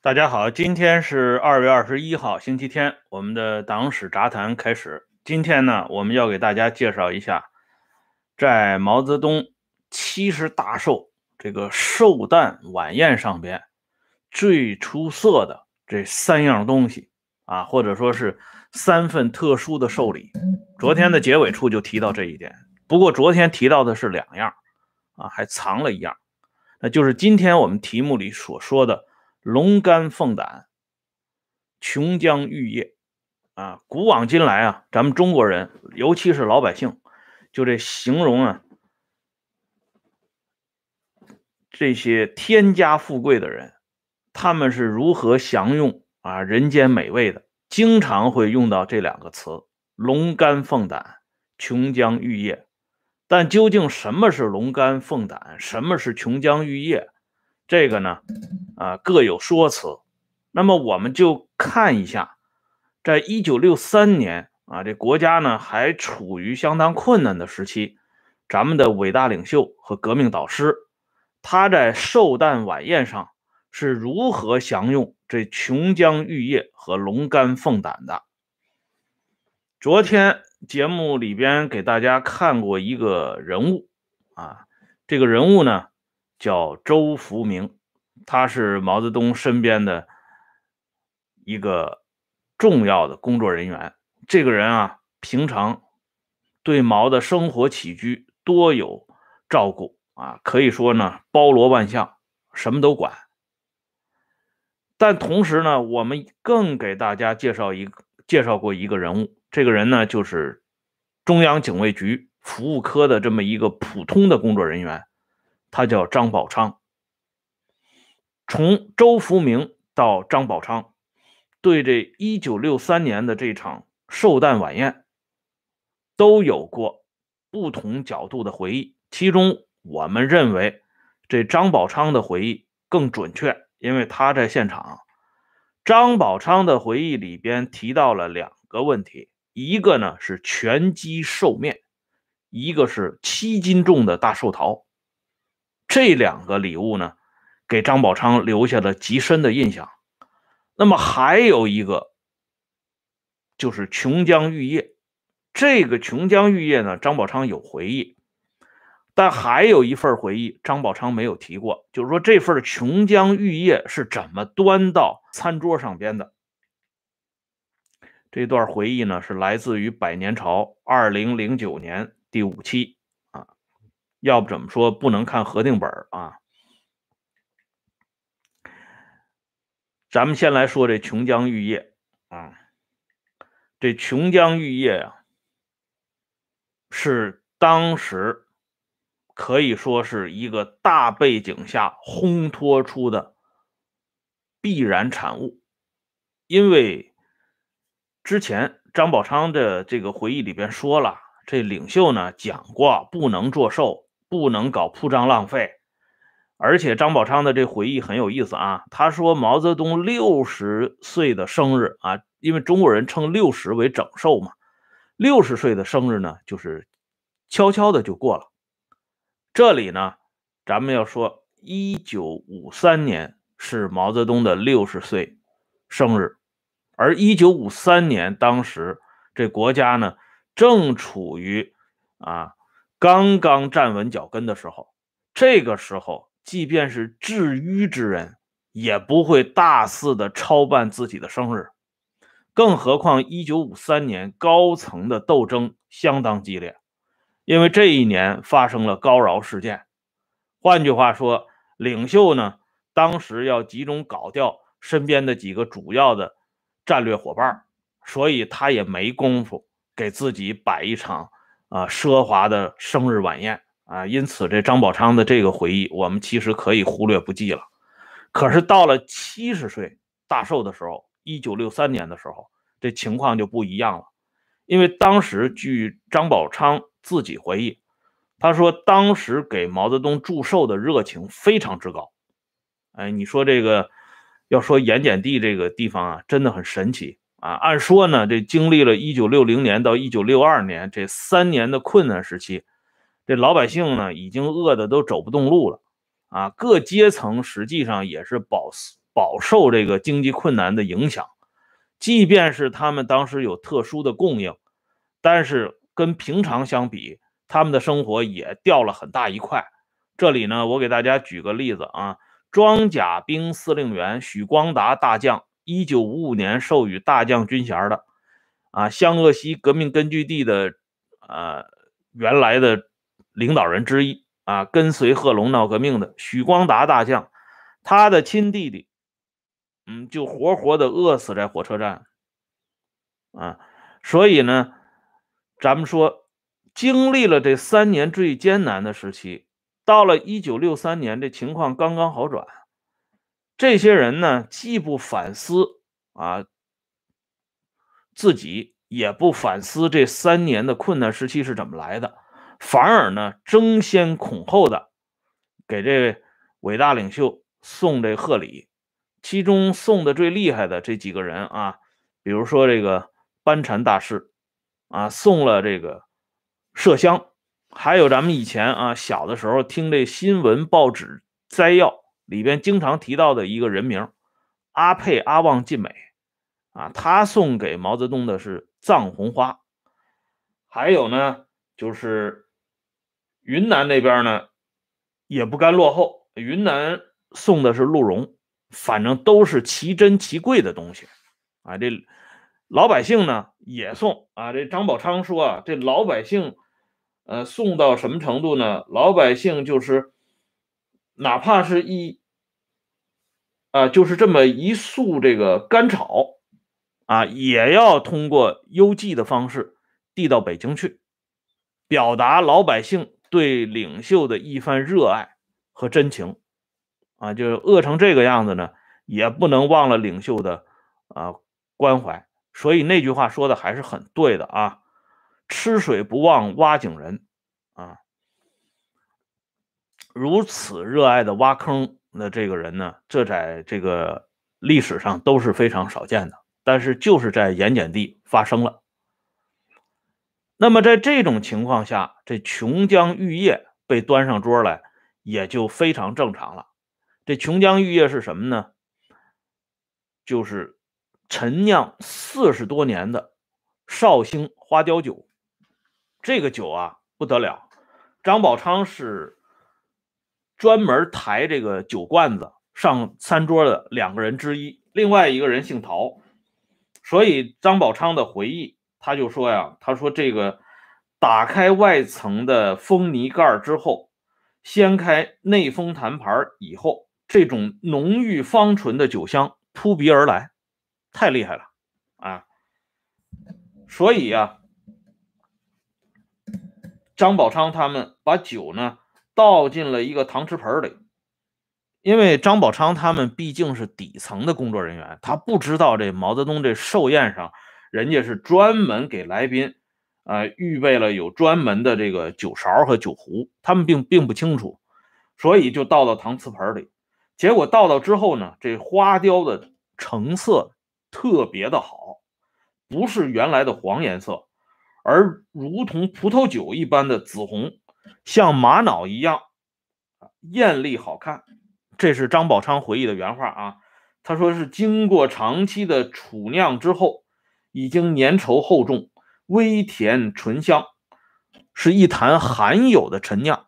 大家好，今天是二月二十一号，星期天，我们的党史杂谈开始。今天呢，我们要给大家介绍一下，在毛泽东七十大寿这个寿诞晚宴上边最出色的这三样东西啊，或者说是三份特殊的寿礼。昨天的结尾处就提到这一点，不过昨天提到的是两样啊，还藏了一样，那就是今天我们题目里所说的。龙肝凤胆，琼浆玉液，啊，古往今来啊，咱们中国人，尤其是老百姓，就这形容啊，这些天家富贵的人，他们是如何享用啊人间美味的，经常会用到这两个词：龙肝凤胆，琼浆玉液。但究竟什么是龙肝凤胆，什么是琼浆玉液？这个呢，啊各有说辞。那么我们就看一下，在一九六三年啊，这国家呢还处于相当困难的时期，咱们的伟大领袖和革命导师，他在寿诞晚宴上是如何享用这琼浆玉液和龙肝凤胆的？昨天节目里边给大家看过一个人物啊，这个人物呢。叫周福明，他是毛泽东身边的一个重要的工作人员。这个人啊，平常对毛的生活起居多有照顾啊，可以说呢，包罗万象，什么都管。但同时呢，我们更给大家介绍一个介绍过一个人物，这个人呢，就是中央警卫局服务科的这么一个普通的工作人员。他叫张宝昌。从周福明到张宝昌，对这一九六三年的这场寿诞晚宴，都有过不同角度的回忆。其中，我们认为这张宝昌的回忆更准确，因为他在现场。张宝昌的回忆里边提到了两个问题：一个呢是全鸡寿面，一个是七斤重的大寿桃。这两个礼物呢，给张宝昌留下了极深的印象。那么还有一个，就是琼浆玉液。这个琼浆玉液呢，张宝昌有回忆，但还有一份回忆，张宝昌没有提过，就是说这份琼浆玉液是怎么端到餐桌上边的。这段回忆呢，是来自于《百年潮》二零零九年第五期。要不怎么说不能看核定本啊？咱们先来说这琼浆玉液啊，这琼浆玉液呀，是当时可以说是一个大背景下烘托出的必然产物，因为之前张宝昌的这个回忆里边说了，这领袖呢讲过不能作寿。不能搞铺张浪费，而且张宝昌的这回忆很有意思啊。他说毛泽东六十岁的生日啊，因为中国人称六十为整寿嘛，六十岁的生日呢，就是悄悄的就过了。这里呢，咱们要说一九五三年是毛泽东的六十岁生日，而一九五三年当时这国家呢正处于啊。刚刚站稳脚跟的时候，这个时候，即便是治愚之人，也不会大肆的操办自己的生日，更何况一九五三年高层的斗争相当激烈，因为这一年发生了高饶事件。换句话说，领袖呢，当时要集中搞掉身边的几个主要的战略伙伴，所以他也没工夫给自己摆一场。啊，奢华的生日晚宴啊，因此这张宝昌的这个回忆，我们其实可以忽略不计了。可是到了七十岁大寿的时候，一九六三年的时候，这情况就不一样了。因为当时据张宝昌自己回忆，他说当时给毛泽东祝寿的热情非常之高。哎，你说这个要说盐碱地这个地方啊，真的很神奇。啊，按说呢，这经历了一九六零年到一九六二年这三年的困难时期，这老百姓呢已经饿得都走不动路了，啊，各阶层实际上也是饱饱受这个经济困难的影响。即便是他们当时有特殊的供应，但是跟平常相比，他们的生活也掉了很大一块。这里呢，我给大家举个例子啊，装甲兵司令员许光达大将，一九五五年授予大将军衔的，啊，湘鄂西革命根据地的，呃，原来的领导人之一啊，跟随贺龙闹革命的许光达大将，他的亲弟弟。嗯，就活活的饿死在火车站，啊，所以呢，咱们说，经历了这三年最艰难的时期，到了一九六三年，这情况刚刚好转。这些人呢，既不反思啊自己，也不反思这三年的困难时期是怎么来的，反而呢，争先恐后的给这伟大领袖送这贺礼。其中送的最厉害的这几个人啊，比如说这个班禅大师啊，送了这个麝香，还有咱们以前啊小的时候听这新闻报纸摘要里边经常提到的一个人名阿佩阿旺晋美啊，他送给毛泽东的是藏红花，还有呢就是云南那边呢也不甘落后，云南送的是鹿茸。反正都是奇珍奇贵的东西，啊，这老百姓呢也送啊。这张宝昌说啊，这老百姓，呃，送到什么程度呢？老百姓就是哪怕是一，啊，就是这么一束这个干草，啊，也要通过邮寄的方式递到北京去，表达老百姓对领袖的一番热爱和真情。啊，就是饿成这个样子呢，也不能忘了领袖的啊关怀。所以那句话说的还是很对的啊，“吃水不忘挖井人”，如此热爱的挖坑的这个人呢，这在这个历史上都是非常少见的。但是就是在盐碱地发生了。那么在这种情况下，这琼浆玉液被端上桌来，也就非常正常了。这琼浆玉液是什么呢？就是陈酿四十多年的绍兴花雕酒。这个酒啊不得了，张宝昌是专门抬这个酒罐子上餐桌的两个人之一，另外一个人姓陶。所以张宝昌的回忆，他就说呀：“他说这个打开外层的封泥盖之后，掀开内封坛盘以后。”这种浓郁芳醇的酒香扑鼻而来，太厉害了啊！所以呀，张宝昌他们把酒呢倒进了一个搪瓷盆里，因为张宝昌他们毕竟是底层的工作人员，他不知道这毛泽东这寿宴上人家是专门给来宾啊预备了有专门的这个酒勺和酒壶，他们并并不清楚，所以就倒到搪瓷盆里。结果倒到之后呢，这花雕的成色特别的好，不是原来的黄颜色，而如同葡萄酒一般的紫红，像玛瑙一样艳丽好看。这是张宝昌回忆的原话啊，他说是经过长期的储酿之后，已经粘稠厚重，微甜醇香，是一坛罕有的陈酿。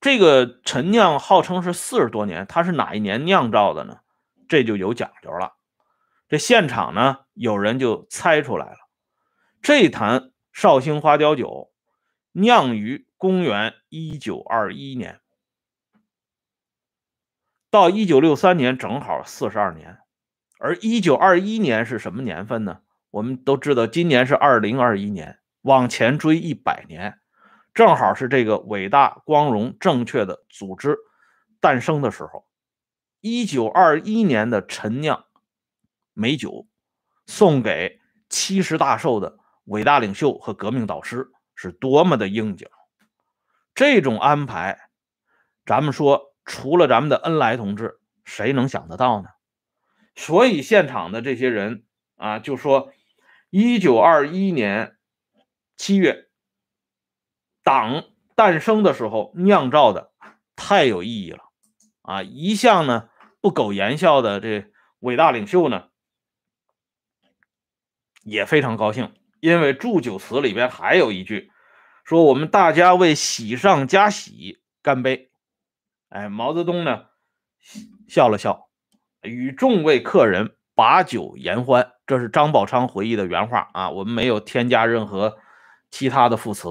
这个陈酿号称是四十多年，它是哪一年酿造的呢？这就有讲究了。这现场呢，有人就猜出来了，这坛绍兴花雕酒酿于公元一九二一年，到一九六三年正好四十二年。而一九二一年是什么年份呢？我们都知道，今年是二零二一年，往前追一百年。正好是这个伟大、光荣、正确的组织诞生的时候。一九二一年的陈酿美酒，送给七十大寿的伟大领袖和革命导师，是多么的应景！这种安排，咱们说，除了咱们的恩来同志，谁能想得到呢？所以现场的这些人啊，就说，一九二一年七月。党诞生的时候酿造的太有意义了啊！一向呢不苟言笑的这伟大领袖呢，也非常高兴，因为祝酒词里边还有一句，说我们大家为喜上加喜干杯。哎，毛泽东呢笑了笑，与众位客人把酒言欢。这是张宝昌回忆的原话啊，我们没有添加任何其他的副词。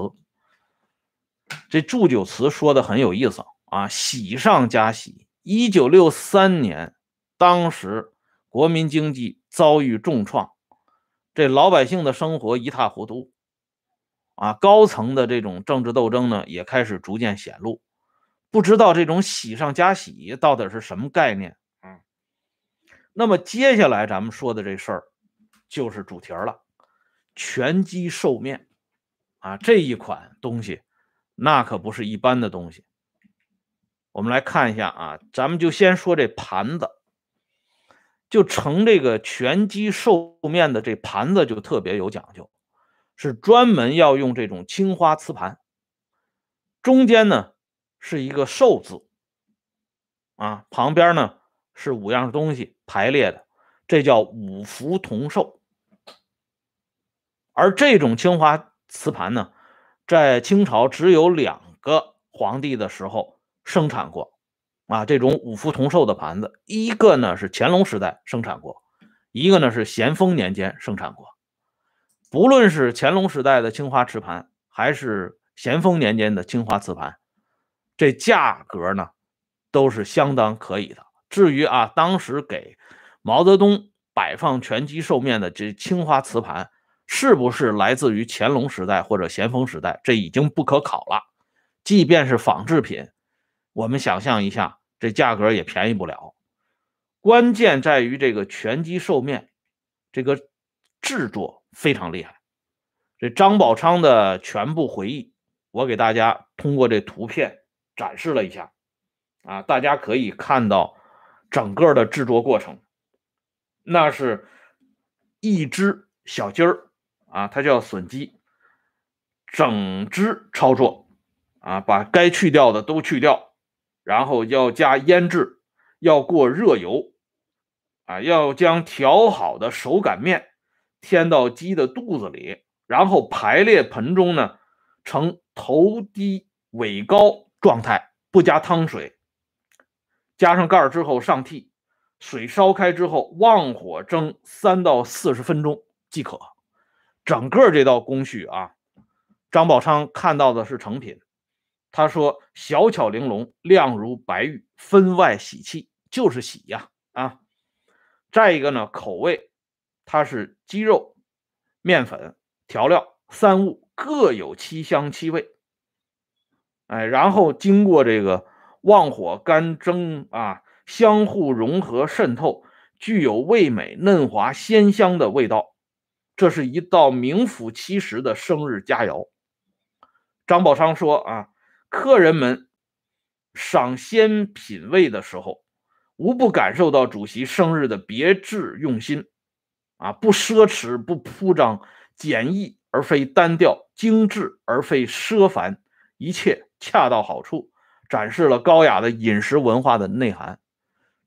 这祝酒词说的很有意思啊，喜上加喜。一九六三年，当时国民经济遭遇重创，这老百姓的生活一塌糊涂啊，高层的这种政治斗争呢也开始逐渐显露。不知道这种喜上加喜到底是什么概念啊？那么接下来咱们说的这事儿就是主题了，全鸡寿面啊，这一款东西那可不是一般的东西。我们来看一下啊，咱们就先说这盘子，就盛这个全鸡寿面的这盘子就特别有讲究，是专门要用这种青花瓷盘，中间呢。是一个寿字啊，旁边呢是五样东西排列的，这叫五福同寿。而这种青花瓷盘呢，在清朝只有两个皇帝的时候生产过啊。这种五福同寿的盘子，一个呢是乾隆时代生产过，一个呢是咸丰年间生产过。不论是乾隆时代的青花瓷盘，还是咸丰年间的青花瓷盘。这价格呢，都是相当可以的。至于啊，当时给毛泽东摆放全鸡寿面的这青花瓷盘，是不是来自于乾隆时代或者咸丰时代，这已经不可考了。即便是仿制品，我们想象一下，这价格也便宜不了。关键在于这个全鸡寿面，这个制作非常厉害。这张宝昌的全部回忆，我给大家通过这图片。展示了一下，啊，大家可以看到整个的制作过程，那是一只小鸡儿啊，它叫笋鸡，整只操作啊，把该去掉的都去掉，然后要加腌制，要过热油，啊，要将调好的手擀面添到鸡的肚子里，然后排列盆中呢，呈头低尾高。状态不加汤水，加上盖儿之后上屉，水烧开之后旺火蒸三到四十分钟即可。整个这道工序啊，张宝昌看到的是成品，他说小巧玲珑，亮如白玉，分外喜气，就是喜呀啊！再一个呢，口味它是鸡肉、面粉、调料三物各有七香七味。哎，然后经过这个旺火干蒸啊，相互融合渗透，具有味美嫩滑鲜香的味道。这是一道名副其实的生日佳肴。张宝昌说啊，客人们赏鲜品味的时候，无不感受到主席生日的别致用心啊，不奢侈不铺张，简易而非单调，精致而非奢繁，一切。恰到好处，展示了高雅的饮食文化的内涵。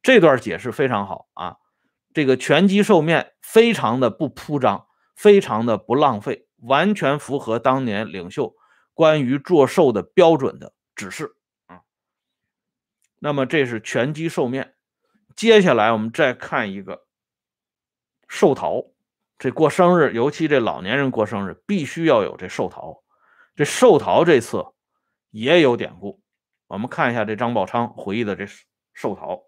这段解释非常好啊！这个全鸡寿面非常的不铺张，非常的不浪费，完全符合当年领袖关于做寿的标准的指示啊。那么这是全鸡寿面，接下来我们再看一个寿桃。这过生日，尤其这老年人过生日，必须要有这寿桃。这寿桃这次。也有典故，我们看一下这张宝昌回忆的这寿桃。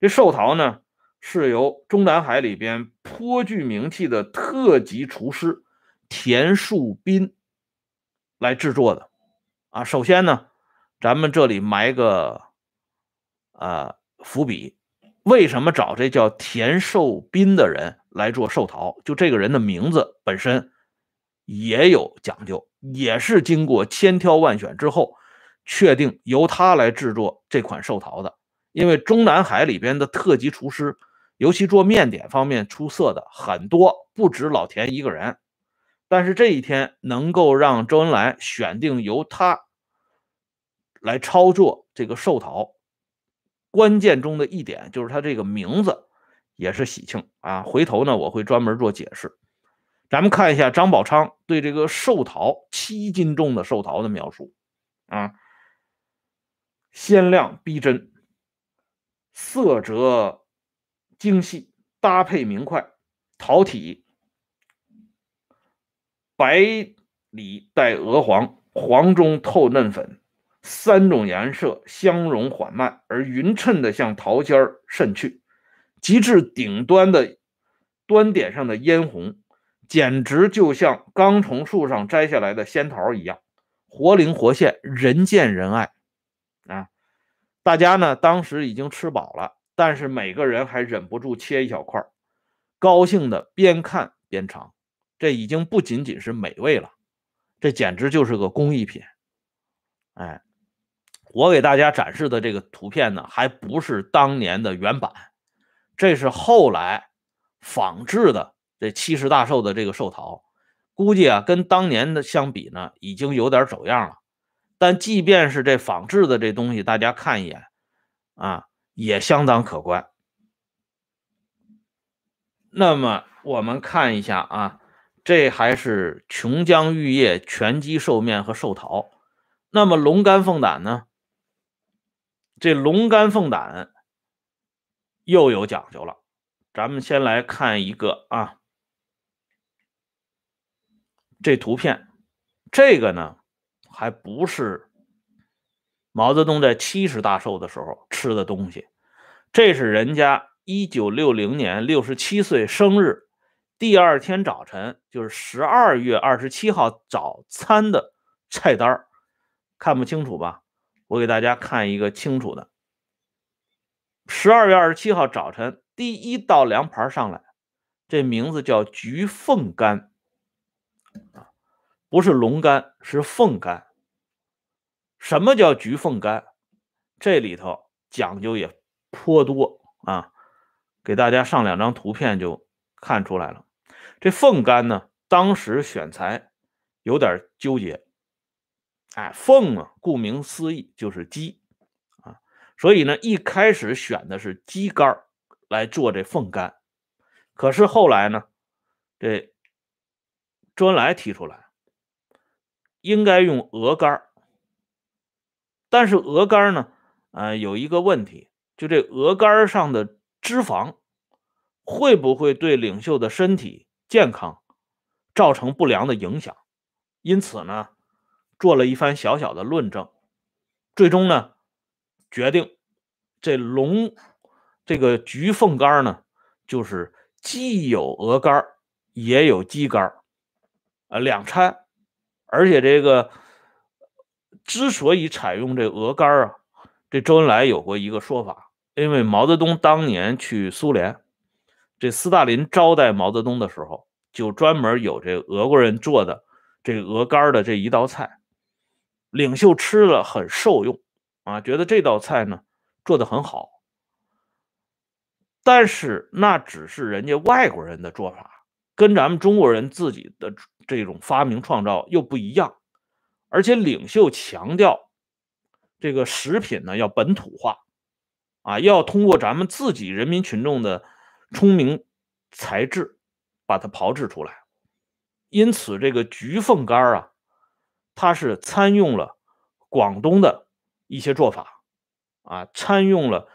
这寿桃呢，是由中南海里边颇具名气的特级厨师田树斌来制作的。啊，首先呢，咱们这里埋个啊伏笔，为什么找这叫田寿斌的人来做寿桃？就这个人的名字本身也有讲究。也是经过千挑万选之后，确定由他来制作这款寿桃的。因为中南海里边的特级厨师，尤其做面点方面出色的很多，不止老田一个人。但是这一天能够让周恩来选定由他来操作这个寿桃，关键中的一点就是他这个名字也是喜庆啊。回头呢，我会专门做解释。咱们看一下张宝昌对这个寿桃七斤重的寿桃的描述啊，鲜亮逼真，色泽精细，搭配明快，桃体白里带鹅黄，黄中透嫩粉。三种颜色相融缓慢而匀称的向桃尖儿渗去，极至顶端的端点上的嫣红，简直就像刚从树上摘下来的仙桃一样，活灵活现，人见人爱啊！大家呢当时已经吃饱了，但是每个人还忍不住切一小块，高兴的边看边尝。这已经不仅仅是美味了，这简直就是个工艺品，哎。我给大家展示的这个图片呢，还不是当年的原版，这是后来仿制的这七十大寿的这个寿桃，估计啊跟当年的相比呢，已经有点走样了。但即便是这仿制的这东西，大家看一眼啊，也相当可观。那么我们看一下啊，这还是琼浆玉液、全鸡寿面和寿桃。那么龙肝凤胆呢？这龙肝凤胆又有讲究了，咱们先来看一个啊，这图片，这个呢还不是毛泽东在七十大寿的时候吃的东西，这是人家一九六零年六十七岁生日第二天早晨，就是十二月二十七号早餐的菜单看不清楚吧？我给大家看一个清楚的。十二月二十七号早晨，第一道凉盘上来，这名字叫菊凤干，不是龙肝，是凤肝。什么叫菊凤干？这里头讲究也颇多啊，给大家上两张图片就看出来了。这凤肝呢，当时选材有点纠结。哎，凤啊，顾名思义就是鸡啊，所以呢，一开始选的是鸡肝来做这凤肝，可是后来呢，这周恩来提出来应该用鹅肝但是鹅肝呢，呃，有一个问题，就这鹅肝上的脂肪会不会对领袖的身体健康造成不良的影响？因此呢。做了一番小小的论证，最终呢，决定这龙这个菊凤肝呢，就是既有鹅肝也有鸡肝呃，两掺。而且这个之所以采用这鹅肝啊，这周恩来有过一个说法，因为毛泽东当年去苏联，这斯大林招待毛泽东的时候，就专门有这俄国人做的这鹅肝的这一道菜。领袖吃了很受用啊，觉得这道菜呢做的很好，但是那只是人家外国人的做法，跟咱们中国人自己的这种发明创造又不一样。而且领袖强调这个食品呢要本土化啊，要通过咱们自己人民群众的聪明才智把它炮制出来。因此，这个菊凤干啊。它是参用了广东的一些做法，啊，参用了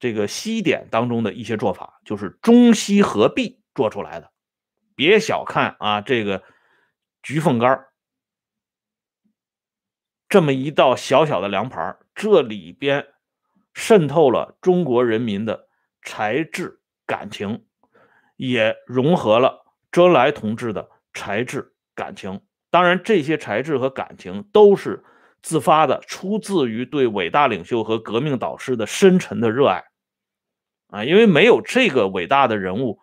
这个西点当中的一些做法，就是中西合璧做出来的。别小看啊，这个菊凤干这么一道小小的凉盘，这里边渗透了中国人民的才智感情，也融合了周恩来同志的才智感情。当然，这些才智和感情都是自发的，出自于对伟大领袖和革命导师的深沉的热爱啊！因为没有这个伟大的人物，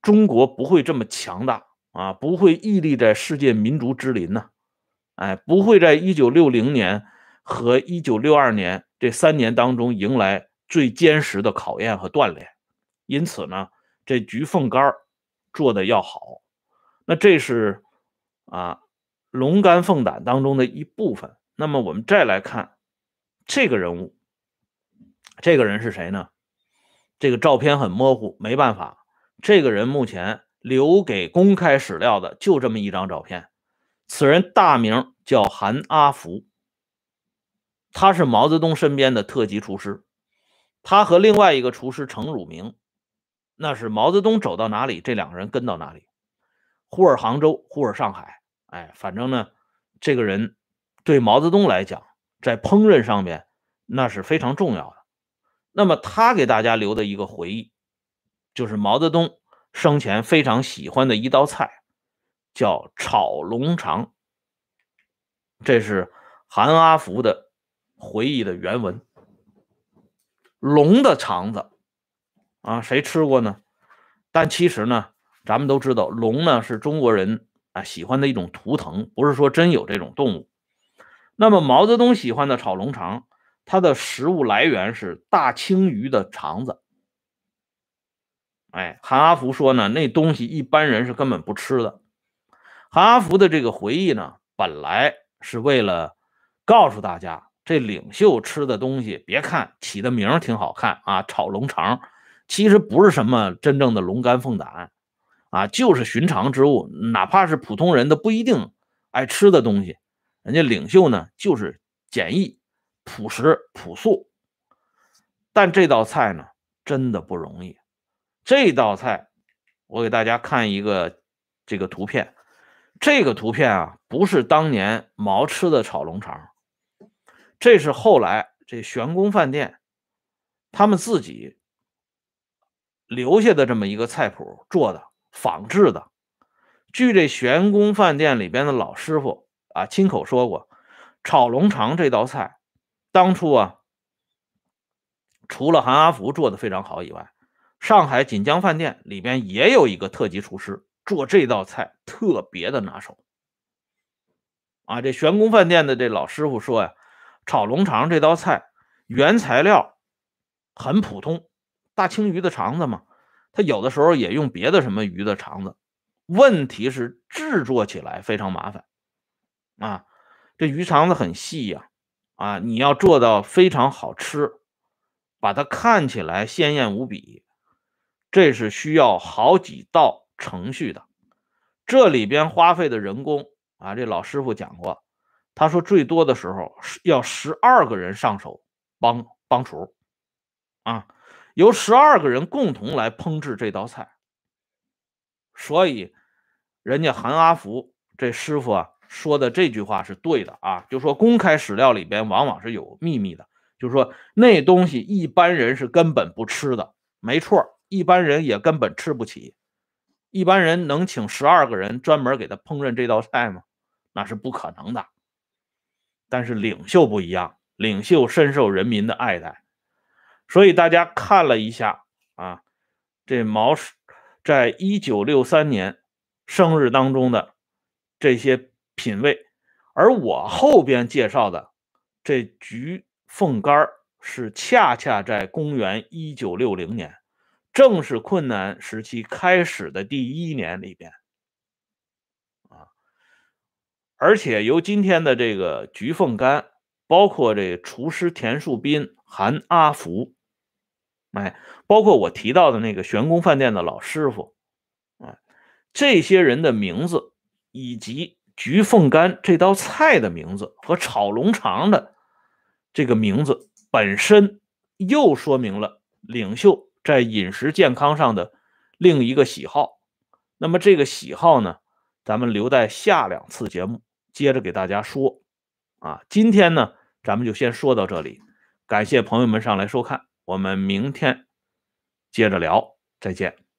中国不会这么强大啊，不会屹立在世界民族之林呢，哎，不会在一九六零年和一九六二年这三年当中迎来最坚实的考验和锻炼。因此呢，这菊凤干做的要好，那这是。啊，龙肝凤胆当中的一部分。那么我们再来看这个人物，这个人是谁呢？这个照片很模糊，没办法。这个人目前留给公开史料的就这么一张照片。此人大名叫韩阿福，他是毛泽东身边的特级厨师。他和另外一个厨师程汝明，那是毛泽东走到哪里，这两个人跟到哪里。忽而杭州，忽而上海，哎，反正呢，这个人对毛泽东来讲，在烹饪上面那是非常重要的。那么他给大家留的一个回忆，就是毛泽东生前非常喜欢的一道菜，叫炒龙肠。这是韩阿福的回忆的原文。龙的肠子啊，谁吃过呢？但其实呢，咱们都知道，龙呢是中国人啊喜欢的一种图腾，不是说真有这种动物。那么毛泽东喜欢的炒龙肠，它的食物来源是大青鱼的肠子。哎，韩阿福说呢，那东西一般人是根本不吃的。韩阿福的这个回忆呢，本来是为了告诉大家。这领袖吃的东西，别看起的名挺好看啊，炒龙肠，其实不是什么真正的龙肝凤胆，啊，就是寻常之物，哪怕是普通人都不一定爱吃的东西。人家领袖呢，就是简易、朴实、朴素。但这道菜呢，真的不容易。这道菜，我给大家看一个这个图片，这个图片啊，不是当年毛吃的炒龙肠。这是后来这玄宫饭店他们自己留下的这么一个菜谱做的仿制的。据这玄宫饭店里边的老师傅啊亲口说过，炒龙肠这道菜当初啊，除了韩阿福做的非常好以外，上海锦江饭店里边也有一个特级厨师做这道菜特别的拿手。啊，这玄宫饭店的这老师傅说呀。炒龙肠这道菜原材料很普通，大青鱼的肠子嘛，他有的时候也用别的什么鱼的肠子。问题是制作起来非常麻烦啊，这鱼肠子很细呀，啊，你要做到非常好吃，把它看起来鲜艳无比，这是需要好几道程序的。这里边花费的人工啊，这老师傅讲过。他说，最多的时候要十二个人上手帮帮厨，啊，由十二个人共同来烹制这道菜。所以，人家韩阿福这师傅啊说的这句话是对的啊，就说公开史料里边往往是有秘密的，就说那东西一般人是根本不吃的，没错，一般人也根本吃不起，一般人能请十二个人专门给他烹饪这道菜吗？那是不可能的。但是领袖不一样，领袖深受人民的爱戴，所以大家看了一下啊，这毛在一九六三年生日当中的这些品味，而我后边介绍的这菊凤干是恰恰在公元一九六零年，正是困难时期开始的第一年里边。而且由今天的这个菊凤干，包括这厨师田树斌、韩阿福，哎，包括我提到的那个玄宫饭店的老师傅，哎，这些人的名字，以及菊凤干这道菜的名字和炒龙肠的这个名字本身，又说明了领袖在饮食健康上的另一个喜好。那么这个喜好呢，咱们留在下两次节目。接着给大家说，啊，今天呢，咱们就先说到这里，感谢朋友们上来收看，我们明天接着聊，再见。